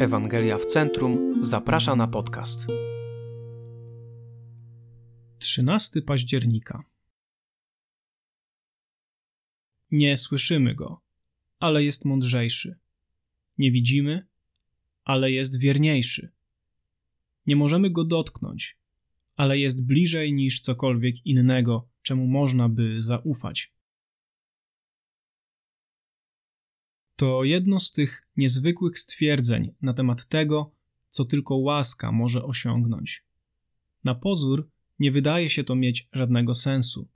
Ewangelia w Centrum zaprasza na podcast. 13 października. Nie słyszymy go, ale jest mądrzejszy. Nie widzimy, ale jest wierniejszy. Nie możemy go dotknąć, ale jest bliżej niż cokolwiek innego, czemu można by zaufać. To jedno z tych niezwykłych stwierdzeń na temat tego, co tylko łaska może osiągnąć. Na pozór nie wydaje się to mieć żadnego sensu.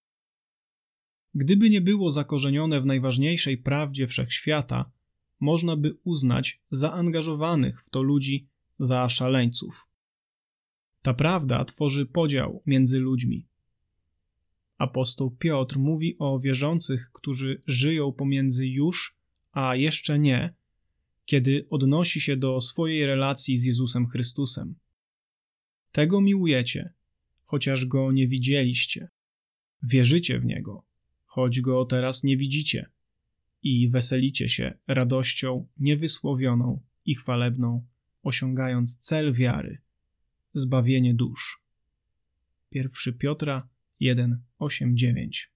Gdyby nie było zakorzenione w najważniejszej prawdzie wszechświata, można by uznać zaangażowanych w to ludzi za szaleńców. Ta prawda tworzy podział między ludźmi. Apostoł Piotr mówi o wierzących, którzy żyją pomiędzy już a jeszcze nie, kiedy odnosi się do swojej relacji z Jezusem Chrystusem. Tego miłujecie, chociaż go nie widzieliście. Wierzycie w niego, choć go teraz nie widzicie. I weselicie się radością niewysłowioną i chwalebną, osiągając cel wiary zbawienie dusz. 1 Piotra 1, 8, 9.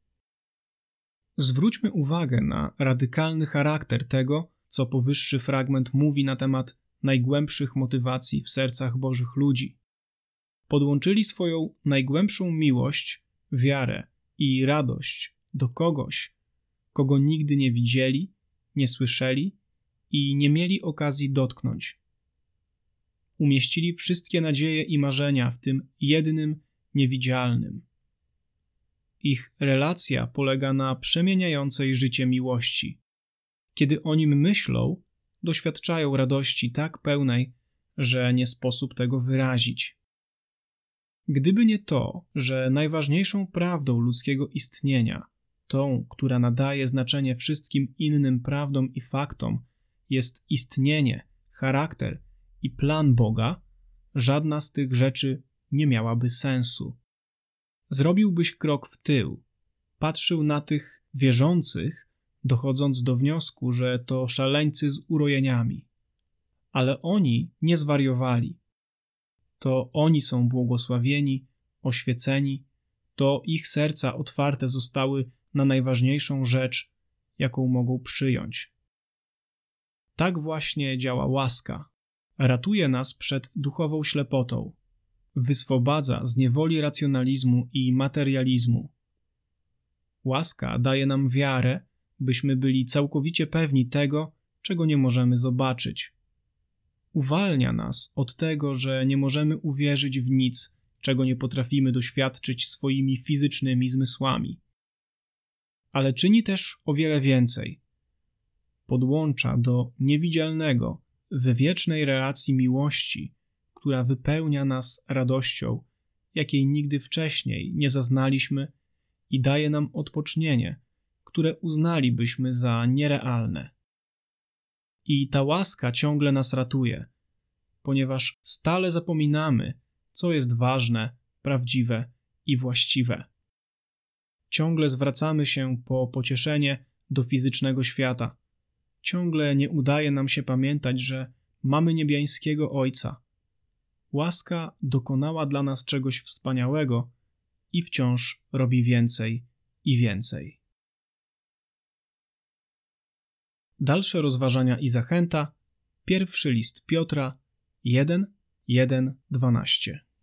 Zwróćmy uwagę na radykalny charakter tego, co powyższy fragment mówi na temat najgłębszych motywacji w sercach Bożych ludzi. Podłączyli swoją najgłębszą miłość, wiarę i radość do kogoś, kogo nigdy nie widzieli, nie słyszeli i nie mieli okazji dotknąć. Umieścili wszystkie nadzieje i marzenia w tym jednym, niewidzialnym. Ich relacja polega na przemieniającej życie miłości. Kiedy o nim myślą, doświadczają radości tak pełnej, że nie sposób tego wyrazić. Gdyby nie to, że najważniejszą prawdą ludzkiego istnienia, tą, która nadaje znaczenie wszystkim innym prawdom i faktom, jest istnienie, charakter i plan Boga, żadna z tych rzeczy nie miałaby sensu zrobiłbyś krok w tył, patrzył na tych wierzących, dochodząc do wniosku, że to szaleńcy z urojeniami. Ale oni nie zwariowali. To oni są błogosławieni, oświeceni, to ich serca otwarte zostały na najważniejszą rzecz, jaką mogą przyjąć. Tak właśnie działa łaska. Ratuje nas przed duchową ślepotą, wyswobadza z niewoli racjonalizmu i materializmu. Łaska daje nam wiarę, byśmy byli całkowicie pewni tego, czego nie możemy zobaczyć. Uwalnia nas od tego, że nie możemy uwierzyć w nic, czego nie potrafimy doświadczyć swoimi fizycznymi zmysłami. Ale czyni też o wiele więcej. Podłącza do niewidzialnego, we wiecznej relacji miłości która wypełnia nas radością, jakiej nigdy wcześniej nie zaznaliśmy i daje nam odpocznienie, które uznalibyśmy za nierealne. I ta łaska ciągle nas ratuje, ponieważ stale zapominamy, co jest ważne, prawdziwe i właściwe. Ciągle zwracamy się po pocieszenie do fizycznego świata. Ciągle nie udaje nam się pamiętać, że mamy niebiańskiego Ojca, Łaska dokonała dla nas czegoś wspaniałego i wciąż robi więcej i więcej. Dalsze rozważania i zachęta. Pierwszy list Piotra 1, 1, 12.